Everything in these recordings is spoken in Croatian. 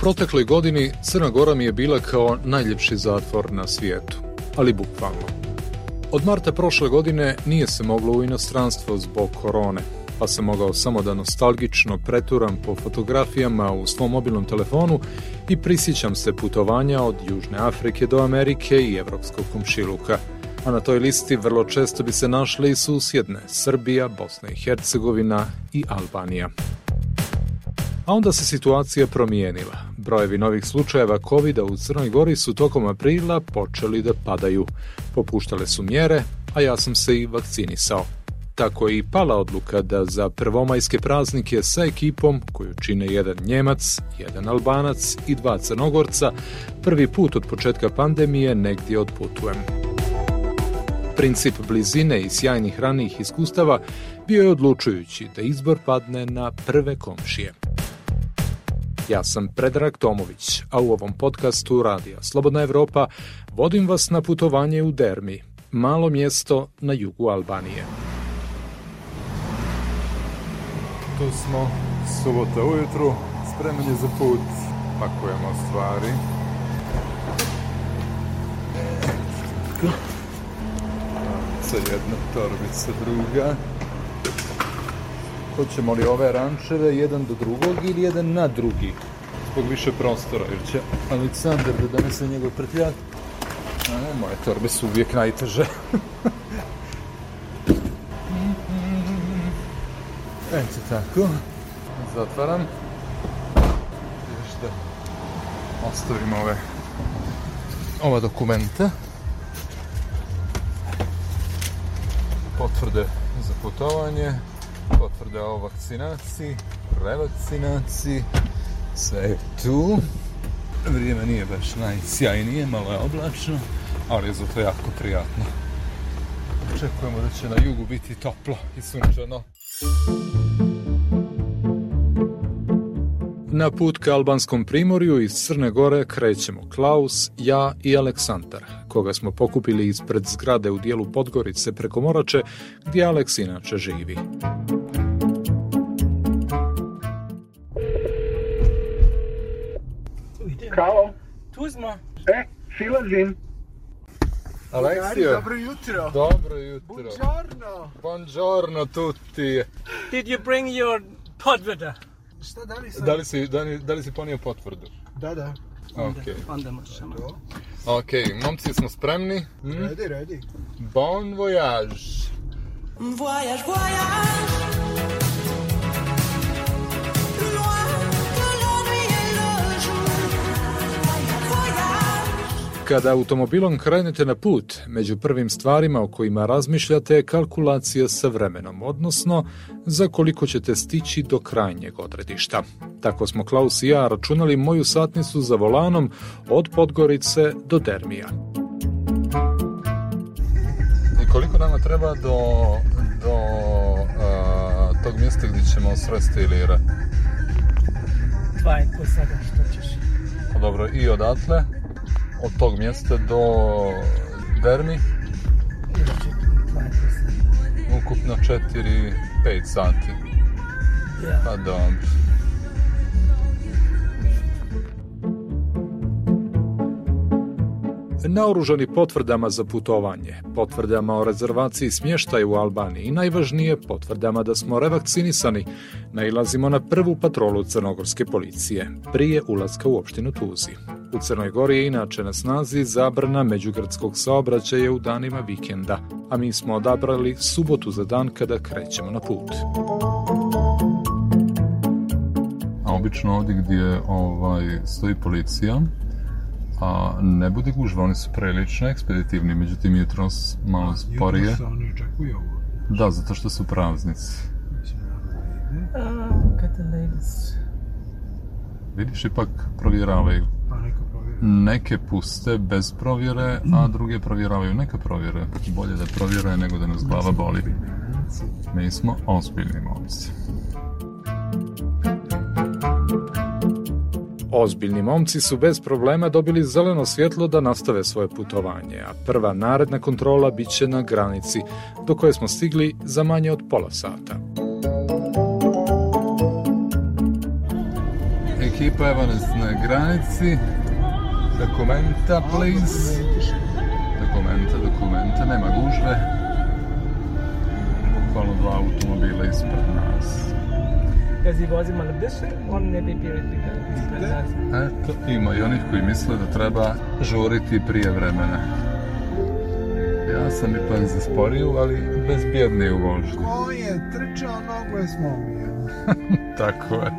protekloj godini Crna Gora mi je bila kao najljepši zatvor na svijetu, ali bukvalno. Od marta prošle godine nije se moglo u inostranstvo zbog korone, pa sam mogao samo da nostalgično preturam po fotografijama u svom mobilnom telefonu i prisjećam se putovanja od Južne Afrike do Amerike i Evropskog komšiluka. A na toj listi vrlo često bi se našle i susjedne Srbija, Bosna i Hercegovina i Albanija. A onda se situacija promijenila. Brojevi novih slučajeva covid u Crnoj Gori su tokom aprila počeli da padaju. Popuštale su mjere, a ja sam se i vakcinisao. Tako je i pala odluka da za prvomajske praznike sa ekipom, koju čine jedan Njemac, jedan Albanac i dva Crnogorca, prvi put od početka pandemije negdje odputujem. Princip blizine i sjajnih ranijih iskustava bio je odlučujući da izbor padne na prve komšije. Ja sam Predrag Tomović, a u ovom podcastu Radija Slobodna Evropa vodim vas na putovanje u Dermi, malo mjesto na jugu Albanije. Tu smo, subota ujutru, spremni za put, pakujemo stvari. Sa jedna torbica druga. Hoćemo li ove rančeve jedan do drugog ili jedan na drugi? Zbog više prostora, jer će Aleksandar da donese njegov prtljak. A moje torbe su uvijek najteže. Eto tako. Zatvaram. Još da ostavim ove ova dokumenta. Potvrde za putovanje, potvrde o vakcinaciji, revakcinaciji, sve je tu. Vrijeme nije baš najsjajnije, malo je oblačno, ali je zato jako prijatno. Očekujemo da će na jugu biti toplo i sunčano. Na put ka albanskom primorju iz Crne Gore krećemo Klaus, ja i Aleksandar, koga smo pokupili ispred zgrade u dijelu Podgorice preko Morače, gdje Aleks inače živi. Smo. E, silazim. Aleksio, Dobro jutro. dobro jutro. Buongiorno. Buongiorno tutti. Did you bring your potvrda? Šta da li sam? Da li si, da li, da li si ponio potvrdu? Da, da. Ok. Onda možemo. To. Ok, momci smo spremni. Hm? Redi, redi. Bon voyage. Voyage, voyage. Kada automobilom krenete na put, među prvim stvarima o kojima razmišljate je kalkulacija sa vremenom, odnosno za koliko ćete stići do krajnjeg odredišta. Tako smo Klaus i ja računali moju satnicu za volanom od Podgorice do Dermija. I koliko nama treba do, do a, tog mjesta gdje ćemo sresti Ilira? Dva i po sada što ćeš. Pa dobro, i odatle, od tog mjesta do Dermi, ukupno 4-5 sati. Ja. Pa dobro. Naoružani potvrdama za putovanje, potvrdama o rezervaciji smještaja u Albaniji i najvažnije potvrdama da smo revakcinisani, nailazimo na prvu patrolu crnogorske policije, prije ulaska u opštinu Tuzi. U Crnoj Gori je inače na snazi zabrana međugradskog saobraćaja u danima vikenda, a mi smo odabrali subotu za dan kada krećemo na put. A obično ovdje gdje ovaj, stoji policija, a ne bude gužva, oni su prilično ekspeditivni, međutim jutros malo sporije. Da, zato što su praznici. Vidiš, ipak provjeravaju. Neke puste bez provjere, a druge provjeravaju neka provjere. Bolje da provjere nego da nas glava boli. Mi smo ozbiljni momci. Ozbiljni momci su bez problema dobili zeleno svjetlo da nastave svoje putovanje, a prva naredna kontrola bit će na granici, do koje smo stigli za manje od pola sata. Ekipa nas na granici. Dokumenta, please. Dokumenta, dokumenta, nema gužve. Bukvalno dva automobila ispred nas. Jaz ih vozim malo brže, on ne bi bil ispred nas. Eto, ima i onih koji misle da treba žuriti prije vremena. Ja sam ipak zasporio, ali bezbjedniji u vožnji. Ko je trčao, nogu je slomio. Tako je.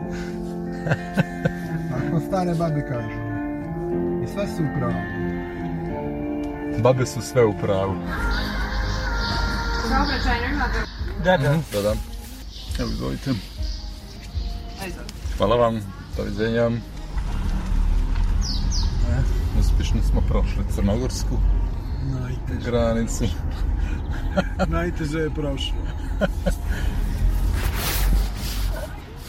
Tako stare babi kažu. I sve su upravo. Babe su sve u pravu. Da, da. Da, da. Evo, izvolite. Hvala vam. Doviđenja. E, uspješno smo prošli Crnogorsku Najteže. granicu. Najteže je prošlo.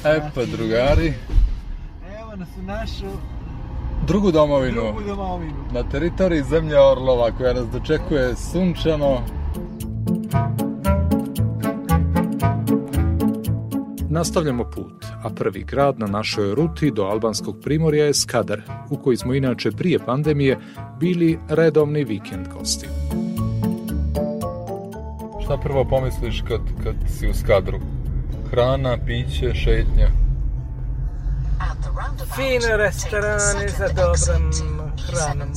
E pa, drugari, Evo nas u našu drugu domovinu. drugu domovinu. Na teritoriji zemlje Orlova koja nas dočekuje sunčano. Nastavljamo put, a prvi grad na našoj ruti do albanskog primorja je Skadar, u koji smo inače prije pandemije bili redovni vikend gosti. Šta prvo pomisliš kad, kad si u Skadru? Hrana, piće, šetnja? Fine restorane za dobrom hranom.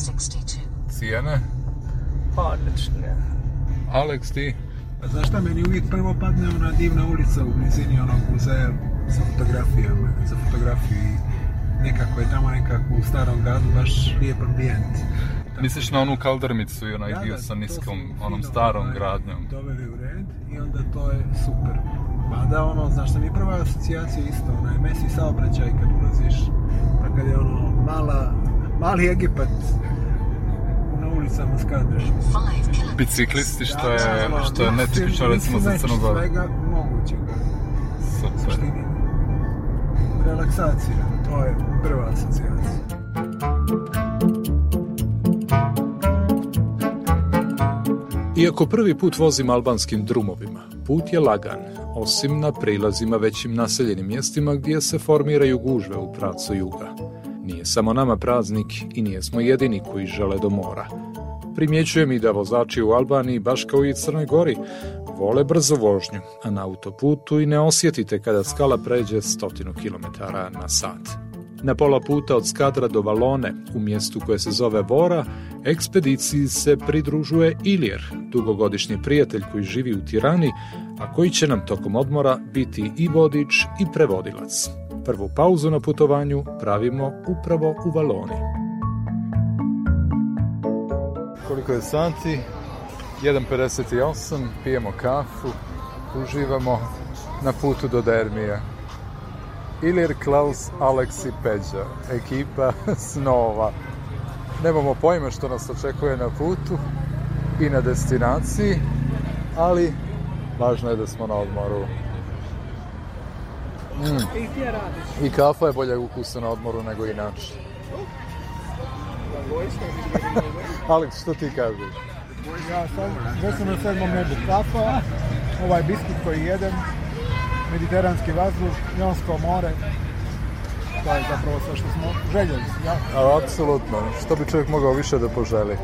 Cijene? Odlične. Alex, ti? A znaš šta, meni uvijek prvo padne ona divna ulica u blizini onog muzeja sa fotografijama, za fotografiju i nekako je tamo nekako u starom gradu baš lijep ambijent. Misliš na onu kaldermicu i onaj Da, dio da, sa to niskom, su onom fino, starom ovaj, gradnjom? Doveli u red i onda to je super. Mada ono, znaš šta mi je prva asocijacija isto, onaj mesi saobraćaj kad ulaziš, pa kad je ono mala, mali Egipat na ulicama Skadre. Biciklisti što je, Da, da, što je netipično recimo za mislim, Crnu Goru. Svega mogućega. Super. relaksacija, to je prva asocijacija. Iako prvi put vozim albanskim drumovima, put je lagan, osim na prilazima većim naseljenim mjestima gdje se formiraju gužve u pravcu juga. Nije samo nama praznik i nije smo jedini koji žele do mora. Primjećujem i da vozači u Albaniji, baš kao i Crnoj Gori, vole brzo vožnju, a na autoputu i ne osjetite kada skala pređe stotinu kilometara na sat. Na pola puta od Skadra do Valone, u mjestu koje se zove Vora, ekspediciji se pridružuje Ilir, dugogodišnji prijatelj koji živi u Tirani, a koji će nam tokom odmora biti i vodič i prevodilac. Prvu pauzu na putovanju pravimo upravo u Valoni. Koliko je sati? 1.58, pijemo kafu, uživamo na putu do Dermije. Ilir, Klaus, Alex i Peđa, ekipa snova. Nemamo pojma što nas očekuje na putu i na destinaciji, ali važno je da smo na odmoru. Mm. I kafa je bolja ukusa na odmoru nego inače. Alex, što ti kažeš? Ja sam, već sam na sedmom nebu kafa, ovaj biskit koji jedem, mediteranski vazduh, Jonsko more, to je zapravo sve što smo željeli. Ja, A, apsolutno. Što bi čovjek mogao više da poželi?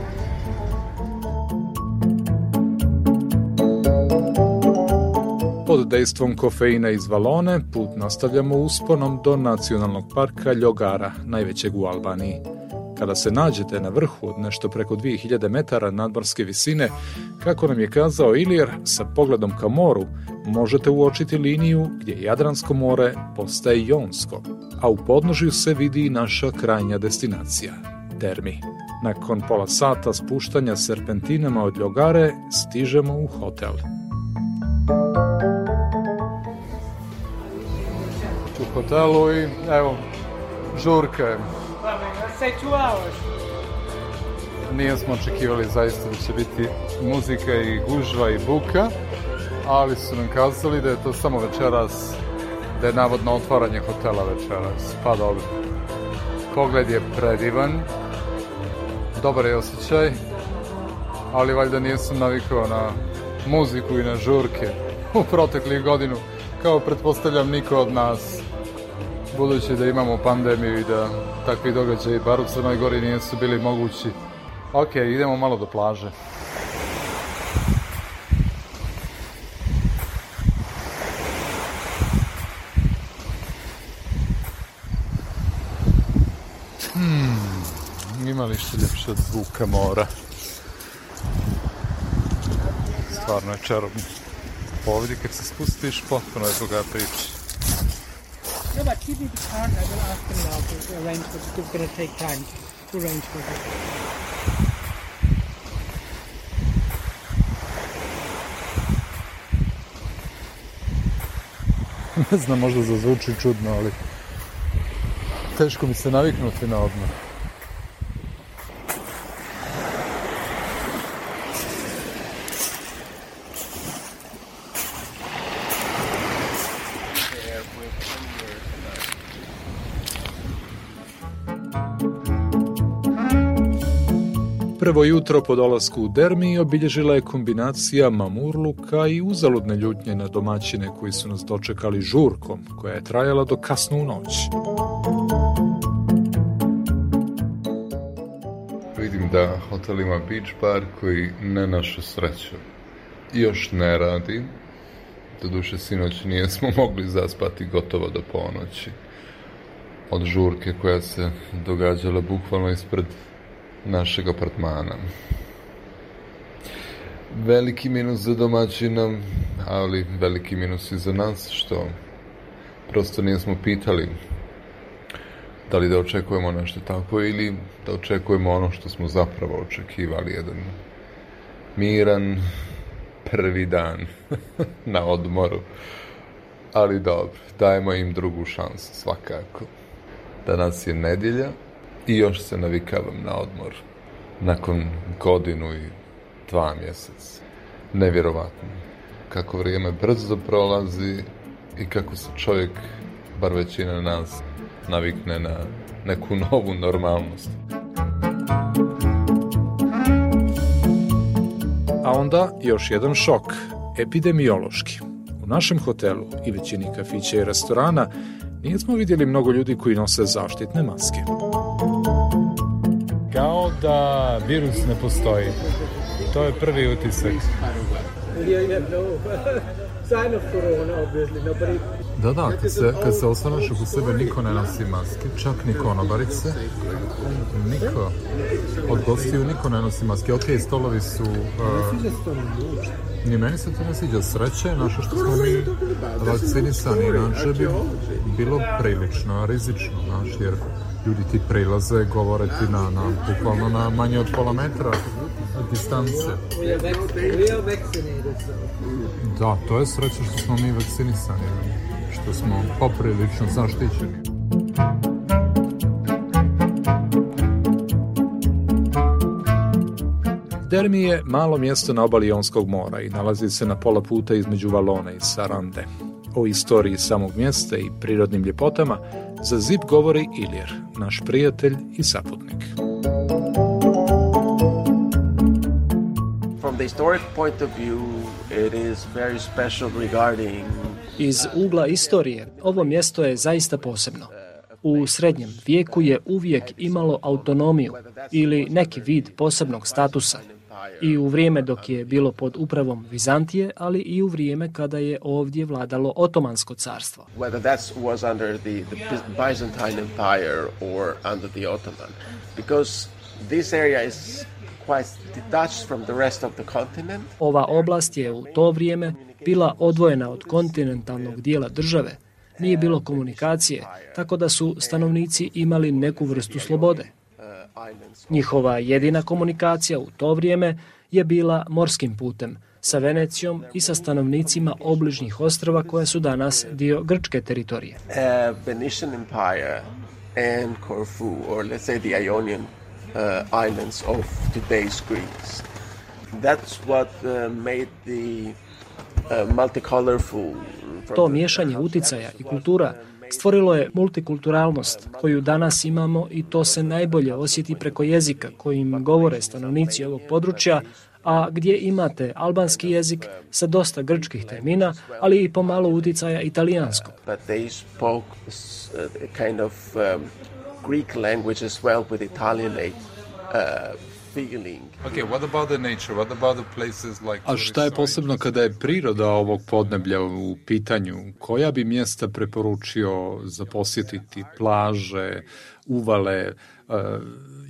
Pod dejstvom kofeina iz Valone put nastavljamo usponom do nacionalnog parka Ljogara, najvećeg u Albaniji. Kada se nađete na vrhu od nešto preko 2000 metara nadmorske visine, kako nam je kazao Ilir, sa pogledom ka moru, možete uočiti liniju gdje Jadransko more postaje Jonsko, a u podnožju se vidi i naša krajnja destinacija, Termi. Nakon pola sata spuštanja serpentinama od Ljogare, stižemo u hotel. U hotelu i evo, žurka. Say two hours. Nije smo očekivali zaista da će biti muzika i gužva i buka, ali su nam kazali da je to samo večeras, da je navodno otvaranje hotela večeras. Pa dobro. Pogled je predivan, dobar je osjećaj, ali valjda nisam navikao na muziku i na žurke u proteklih godinu, kao pretpostavljam niko od nas. Budući da imamo pandemiju i da takvi događaji bar u Crnoj Gori nisu bili mogući. Ok, idemo malo do plaže. Hmm, ima li što ljepše od zvuka mora? Stvarno je čarobno. Ovdje kad se spustiš, potpuno je druga priča. No, but keep it hard. I will ask them now to arrange for it. It's going to take time to arrange for this. Ne znam, možda zazvuči čudno, ali teško mi se naviknuti na odmor. Prvo jutro po dolasku u Dermi obilježila je kombinacija mamurluka i uzaludne ljutnje na domaćine koji su nas dočekali žurkom, koja je trajala do kasno u noć. Vidim da hotel ima beach bar koji ne našu sreću još ne radi. Doduše sinoć nijesmo mogli zaspati gotovo do ponoći. Od žurke koja se događala bukvalno ispred našeg apartmana. Veliki minus za domaćina, ali veliki minus i za nas, što prosto nismo pitali da li da očekujemo nešto tako ili da očekujemo ono što smo zapravo očekivali, jedan miran prvi dan na odmoru. Ali dobro, dajemo im drugu šansu svakako. Danas je nedjelja i još se navikavam na odmor. Nakon godinu i dva mjeseca. Nevjerovatno. Kako vrijeme brzo prolazi i kako se čovjek, bar većina nas, navikne na neku novu normalnost. A onda još jedan šok, epidemiološki. U našem hotelu i većini kafića i restorana nismo vidjeli mnogo ljudi koji nose zaštitne maske. Kao da virus ne postoji. To je prvi utisak. Da, da, kad se, kad se osvrneš oko sebe, niko ne nosi maske, čak ni konobarice. Niko. Od gostiju niko ne nosi maske. Ok, stolovi su... Uh, ni meni se to ne sviđa. Sreće je naše što smo mi vakcinisani. Inače bi bilo prilično rizično, znaš, jer ljudi ti prilaze, govore ti na, na, bukvalno na manje od pola metra distance. Da, to je sreća što smo mi vakcinisani, što smo poprilično zaštićeni. Dermi je malo mjesto na obali Jonskog mora i nalazi se na pola puta između Valone i Sarande. O istoriji samog mjesta i prirodnim ljepotama za zip govori Ilir, naš prijatelj i saputnik. From the historic point of view, it is very special regarding Iz ugla istorije, ovo mjesto je zaista posebno. U srednjem vijeku je uvijek imalo autonomiju ili neki vid posebnog statusa. I u vrijeme dok je bilo pod upravom Vizantije, ali i u vrijeme kada je ovdje vladalo Otomansko carstvo. Ova oblast je u to vrijeme bila odvojena od kontinentalnog dijela države. Nije bilo komunikacije, tako da su stanovnici imali neku vrstu slobode. Njihova jedina komunikacija u to vrijeme je bila morskim putem, sa Venecijom i sa stanovnicima obližnjih ostrava koja su danas dio grčke teritorije. To miješanje uticaja i kultura stvorilo je multikulturalnost koju danas imamo i to se najbolje osjeti preko jezika kojim govore stanovnici ovog područja, a gdje imate albanski jezik sa dosta grčkih termina, ali i pomalo uticaja italijanskog. of um, Greek language as well with uh, feeling. Okay, what about the nature? What about the places like A šta je posebno kada je priroda ovog podneblja u pitanju? Koja bi mjesta preporučio za posjetiti? Plaže, uvale, uh,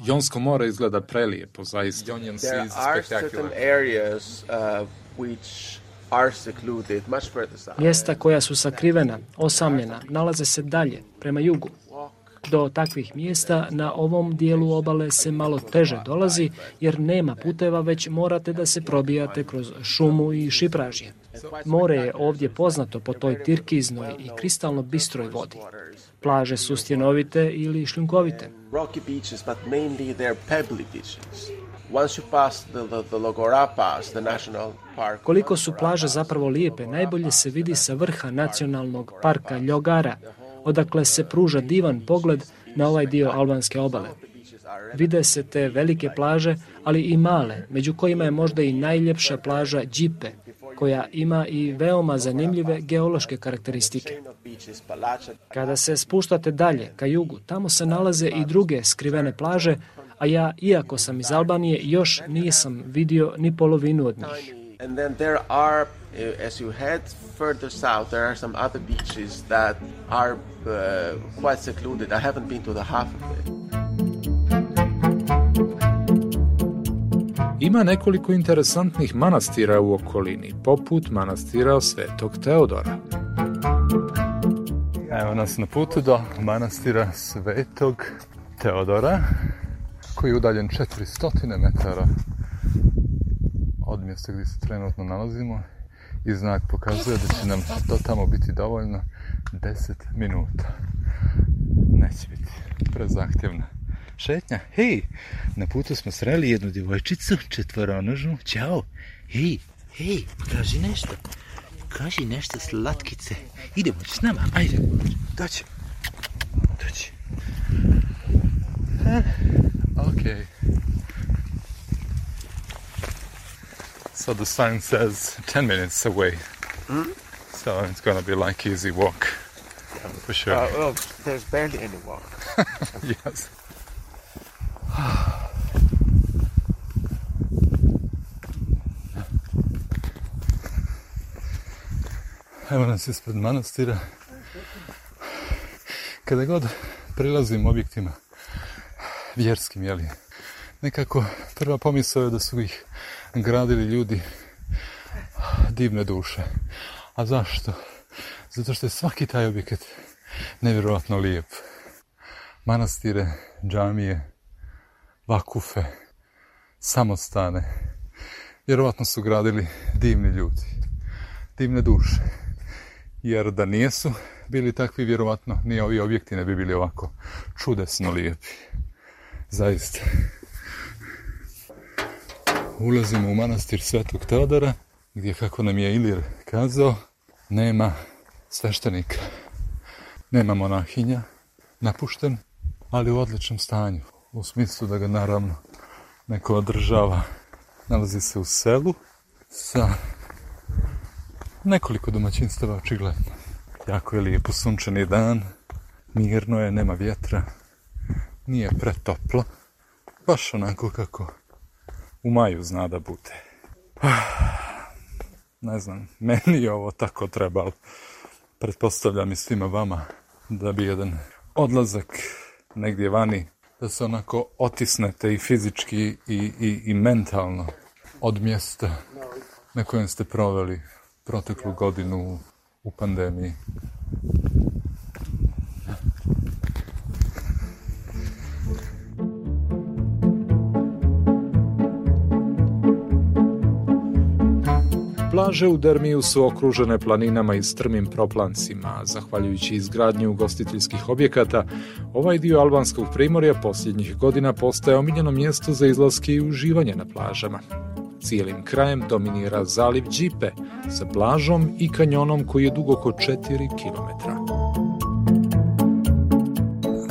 Jonsko more izgleda prelijepo, zaista. There are spectacular. certain areas uh, which are secluded much further south. Mjesta koja su sakrivena, osamljena, nalaze se dalje, prema jugu. Do takvih mjesta na ovom dijelu obale se malo teže dolazi jer nema puteva, već morate da se probijate kroz šumu i šipražje. More je ovdje poznato po toj tirkiznoj i kristalno bistroj vodi. Plaže su stjenovite ili šljunkovite. Koliko su plaže zapravo lijepe, najbolje se vidi sa vrha nacionalnog parka Ljogara, odakle se pruža divan pogled na ovaj dio albanske obale. Vide se te velike plaže, ali i male, među kojima je možda i najljepša plaža Džipe, koja ima i veoma zanimljive geološke karakteristike. Kada se spuštate dalje, ka jugu, tamo se nalaze i druge skrivene plaže, a ja, iako sam iz Albanije, još nisam vidio ni polovinu od njih. And then there are, uh, as you head further south, there are some other beaches that are uh, quite secluded. I haven't been to the half of it. Ima nekoliko interesantnih manastira u okolini, poput manastira Svetog Teodora. Evo nas na putu do manastira Svetog Teodora, koji je udaljen 400 metara od mjesta gdje se trenutno nalazimo i znak pokazuje da će nam to tamo biti dovoljno 10 minuta. Neće biti prezahtjevna šetnja. Hej, na putu smo sreli jednu djevojčicu, četvoronožnu. Ćao. Hej, hej, kaži nešto. Kaži nešto slatkice. Idemo s nama, ajde. Doći. Doći. Okay. So the sign says 10 minutes away. So it's gonna be like easy walk. For sure. Uh, well, there's barely any walk. yes. Evo nas ispred manastira. Kada god prilazim objektima vjerskim, jeli, nekako prva pomisao je da su ih gradili ljudi divne duše. A zašto? Zato što je svaki taj objekat nevjerojatno lijep. Manastire, džamije, vakufe, samostane. Vjerovatno su gradili divni ljudi, divne duše. Jer da nijesu bili takvi, vjerovatno ni ovi objekti ne bi bili ovako čudesno lijepi. Zaista. Ulazimo u manastir Svetog Teodora, gdje, kako nam je Ilir kazao, nema sveštenika. Nema monahinja, napušten, ali u odličnom stanju. U smislu da ga naravno neko održava. Nalazi se u selu sa nekoliko domaćinstava očigledno. Jako je lijepo sunčani dan, mirno je, nema vjetra, nije pretoplo, baš onako kako u maju zna da bude. Ne znam, meni je ovo tako trebalo. Pretpostavljam i svima vama da bi jedan odlazak negdje vani, da se onako otisnete i fizički i, i, i mentalno od mjesta na kojem ste proveli proteklu godinu u pandemiji. Plaže u Dermiju su okružene planinama i strmim proplancima. Zahvaljujući izgradnji ugostiteljskih objekata, ovaj dio albanskog primorja posljednjih godina postaje omiljeno mjesto za izlaske i uživanje na plažama. Cijelim krajem dominira zaliv Džipe sa plažom i kanjonom koji je dug oko 4 km.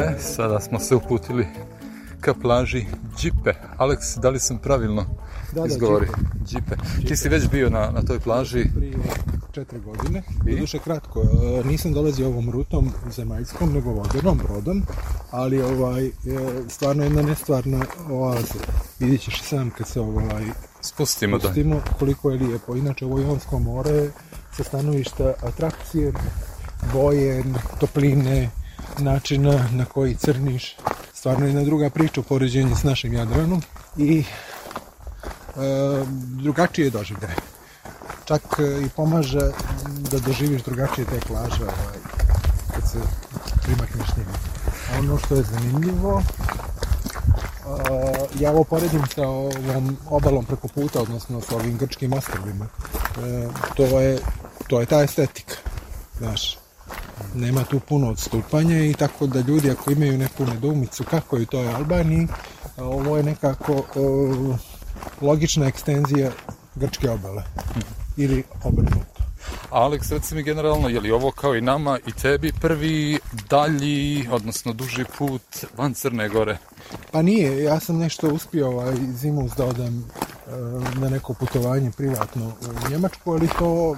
E, sada smo se uputili ka plaži Džipe. Aleks, da li sam pravilno Da, da, izgovorio? Džipe. Ti si već bio na, na toj plaži. prije četiri godine. I? Doduše kratko, e, nisam dolazio ovom rutom zemaljskom, nego vodenom brodom, ali ovaj, e, stvarno jedna nestvarna oaza. Vidjet ćeš sam kad se ovaj, Spustimo da. pustimo koliko je lijepo. Inače, ovo Jonsko more sa stanovišta atrakcije, boje, topline, načina na koji crniš. Stvarno jedna druga priča u poređenju s našim Jadranom i e, drugačije je. Čak e, i pomaže da doživiš drugačije te plaže ovaj, kad se primakneš njima. Ono što je zanimljivo, Uh, ja ovo poredim sa ovom obalom preko puta, odnosno sa ovim grčkim ostrvima. E, to, je, to je ta estetika, znaš. Nema tu puno odstupanja i tako da ljudi ako imaju neku nedoumicu kako je u toj Albaniji, ovo je nekako uh, logična ekstenzija grčke obale. Ili obrnuto. Aleks, reci mi generalno, je li ovo kao i nama i tebi prvi dalji, odnosno duži put van Crne Gore? Pa nije, ja sam nešto uspio ovaj, zimus da odem e, na neko putovanje privatno u Njemačku, ali to,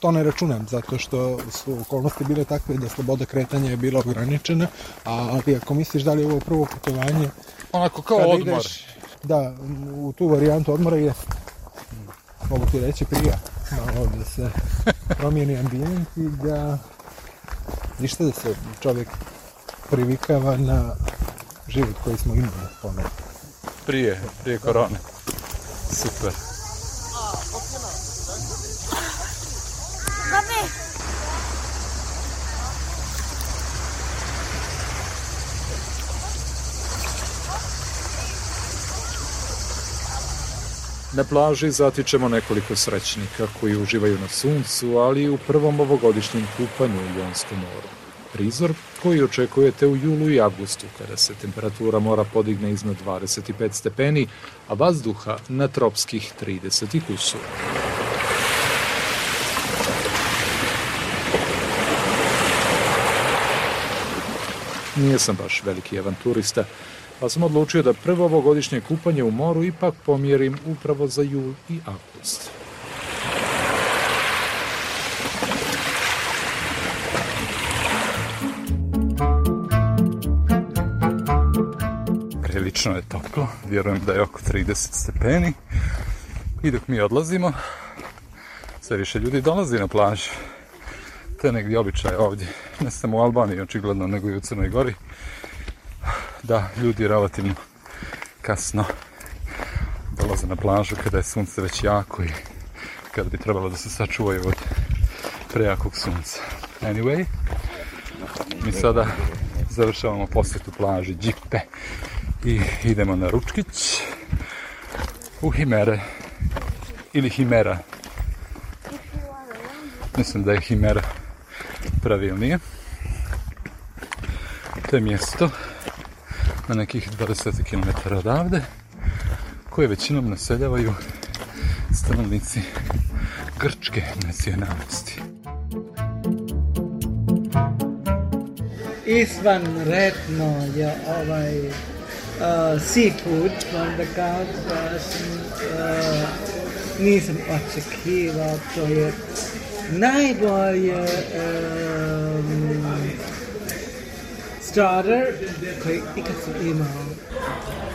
to ne računam, zato što su okolnosti bile takve da sloboda kretanja je bila ograničena, a ali ako misliš da li je ovo prvo putovanje, Onako kao odmor. ideš, da, u tu varijantu odmora je mogu ti reći prija, malo da se promijeni ambijent i da ništa da se čovjek privikava na život koji smo imali ponovno. Prije, prije korone. Super. Na plaži zatičemo nekoliko srećnika koji uživaju na suncu, ali i u prvom ovogodišnjem kupanju u Jonskom moru. Prizor koji očekujete u julu i avgustu, kada se temperatura mora podigne iznad 25 stepeni, a vazduha na tropskih 30 kusura. Nije sam baš veliki avanturista, pa sam odlučio da prvo ovogodišnje kupanje u moru ipak pomjerim upravo za jul i avgust. Prilično je toplo, vjerujem da je oko 30 stepeni. I dok mi odlazimo, sve više ljudi dolazi na plažu. To je negdje običaj ovdje, ne samo u Albaniji očigledno, nego i u Crnoj Gori. Da, ljudi relativno kasno dolaze na plažu kada je sunce već jako i kada bi trebalo da se sačuvaju od prejakog sunca. Anyway, mi sada završavamo posjetu plaži Džipe i idemo na Ručkić u Himere ili Himera. Mislim da je Himera pravilnije. To je mjesto na nekih 20 km odavde koje većinom naseljavaju stanovnici grčke nacionalnosti. Izvanredno je ovaj seafood from the uh, nisam očekivao, to je najbolje um, starter koji ikad sam imao.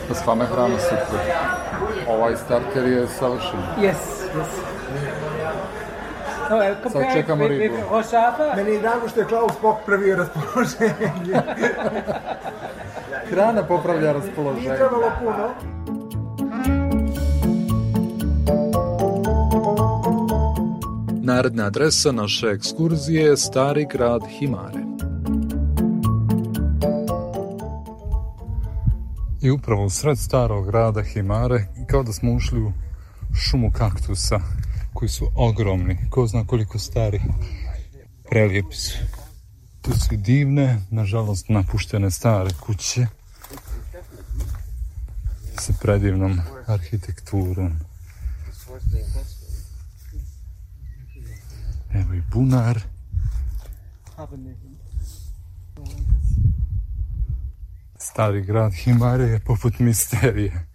Pa stvarno je hrana super. Ovaj starter je savršen. Yes, yes. Oh, uh, compared čekamo ribu. Meni je drago što je Klaus Pok prvi raspoloženje. Hrana popravlja raspoloženje. Trebalo puno. Naredna adresa naše ekskurzije je stari grad Himare. I upravo u sred starog grada Himare, kao da smo ušli u šumu kaktusa, koji su ogromni, ko zna koliko stari, prelijepi su. Tu su divne, nažalost napuštene stare kuće sa predivnom arhitekturom. Evo i bunar. Stari grad Himare je poput misterije.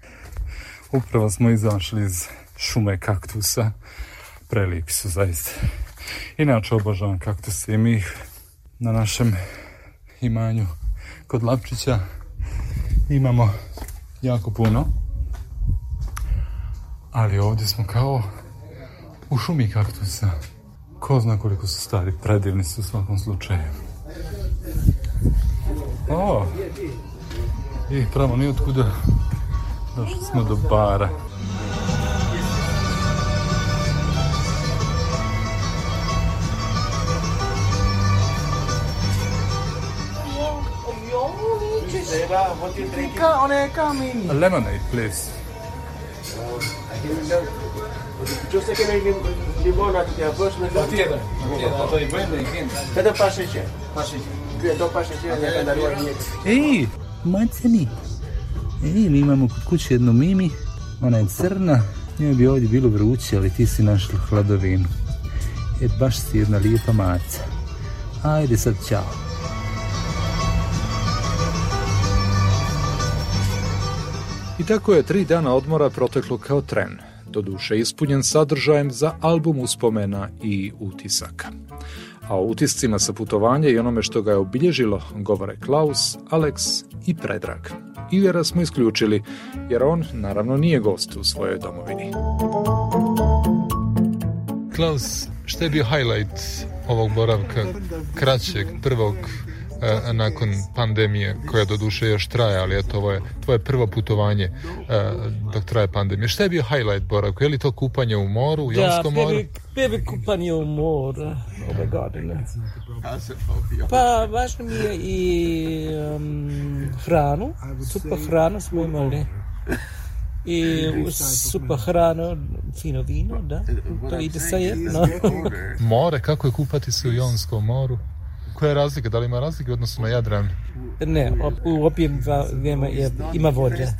Upravo smo izašli iz šume kaktusa. Prelipi su zaista. Inače obožavam kaktuse i mi ih na našem imanju kod Lapčića imamo jako puno. Ali ovdje smo kao u šumi kaktusa. Ko zna koliko su stari, predivni su u svakom slučaju. O, i pravo ni otkuda došli smo do bara. A lemonade, please. Yo sé que no hay lim- limón aquí, pues me lo Kada pašeće? Pašeće. Do pašeće, neka da nije. Ej, macani. Ej, mi imamo kod kuće jednu mimi. Ona je crna. Njoj bi ovdje bilo vruće, ali ti si našla hladovinu. E, baš si jedna lijepa maca. Ajde sad, čao. I tako je tri dana odmora proteklo kao tren, doduše ispunjen sadržajem za album uspomena i utisaka. A o utiscima sa putovanja i onome što ga je obilježilo govore Klaus, Alex i Predrag. Ivera smo isključili, jer on naravno nije gost u svojoj domovini. Klaus, šta je bio highlight ovog boravka, kraćeg, prvog, e, nakon pandemije, koja do duše još traje, ali eto, ovo je tvoje prvo putovanje e, dok traje pandemija. Šta je bio highlight boravka? Je li to kupanje u moru, u Da, Jonskom moru? prvi, prvi kupanje u more ove godine. Pa važno mi je i um, hranu, super hranu smo imali. I super hranu, fino vino, da, to ide sa jedno. More, kako je kupati se u Jonskom moru? Koja je razlika? Da li ima razlike u odnosu na Jadran? Ne, op- u opijem je, ima vode.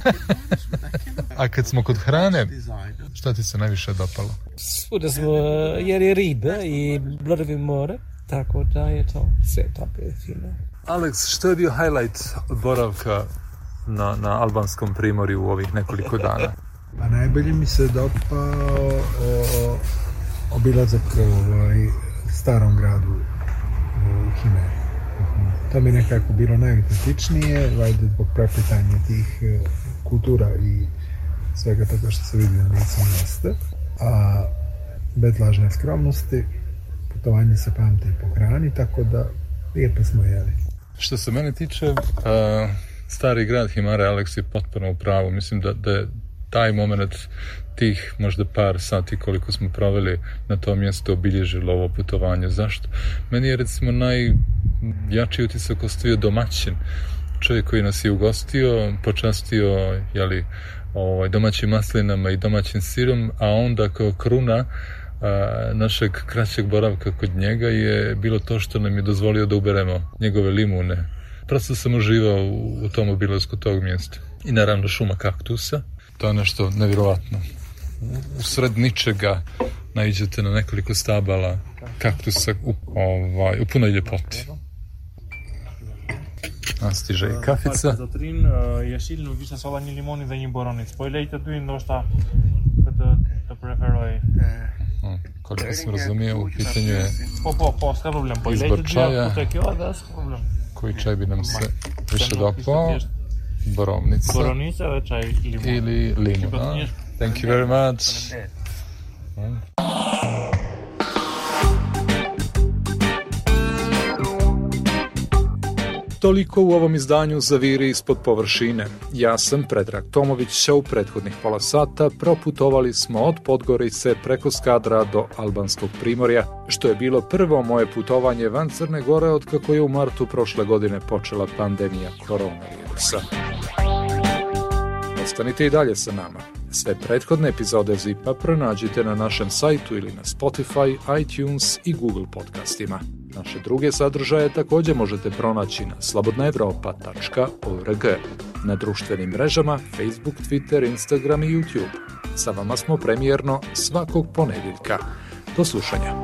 A kad smo kod hrane, šta ti se najviše dopalo? Svuda smo jeli ribe i blodovi more, tako da je to sve tako je fino. Alex, što je bio highlight boravka na, na albanskom primorju u ovih nekoliko dana? Pa najbolje mi se dopao o, obilazak ovaj, starom gradu Himeri. To mi nekako bilo najutentičnije, valjda zbog prepletanja tih e, kultura i svega toga što se vidi na licu mjesta. A bez lažne skromnosti, putovanje se pamti po hrani, tako da lijepo smo jeli. Što se mene tiče, a, stari grad Himare, Alex je potpuno u pravu. Mislim da, da je taj moment tih možda par sati koliko smo proveli na tom mjestu obilježilo ovo putovanje. Zašto? Meni je recimo najjači utisak ostavio domaćin. Čovjek koji nas je ugostio, počastio jeli, ovaj, domaćim maslinama i domaćim sirom, a onda kao kruna a, našeg kraćeg boravka kod njega je bilo to što nam je dozvolio da uberemo njegove limune. Prosto sam uživao u, u tom obilasku tog mjesta. I naravno šuma kaktusa. To je nešto nevjerovatno. U- U sred ničega naiđete na nekoliko stabala kaktusa u, ovaj, u punoj ljepoti. A stiže i kafica. Zotrin një limoni dhe një boronic. Po i lejtë dy ndoshta këtë të preferoj. Koliko sam razumio, u pitanju je Po, po, po, s'ka problem. Po i kjo edhe s'ka problem. koji čaj bi nam se više dopao. Borovnica čaj limon. ili. Shqipat a? Thank you very much. Toliko u ovom izdanju Zaviri ispod površine. Ja sam Predrag Tomović, a u prethodnih pola sata proputovali smo od Podgorice preko Skadra do Albanskog primorja, što je bilo prvo moje putovanje van Crne Gore od kako je u martu prošle godine počela pandemija koronavirusa. Ostanite i dalje sa nama. Sve prethodne epizode Zipa pronađite na našem sajtu ili na Spotify, iTunes i Google podcastima. Naše druge sadržaje također možete pronaći na slobodnaevropa.org, na društvenim mrežama Facebook, Twitter, Instagram i YouTube. Sa vama smo premijerno svakog ponedjeljka. Do slušanja.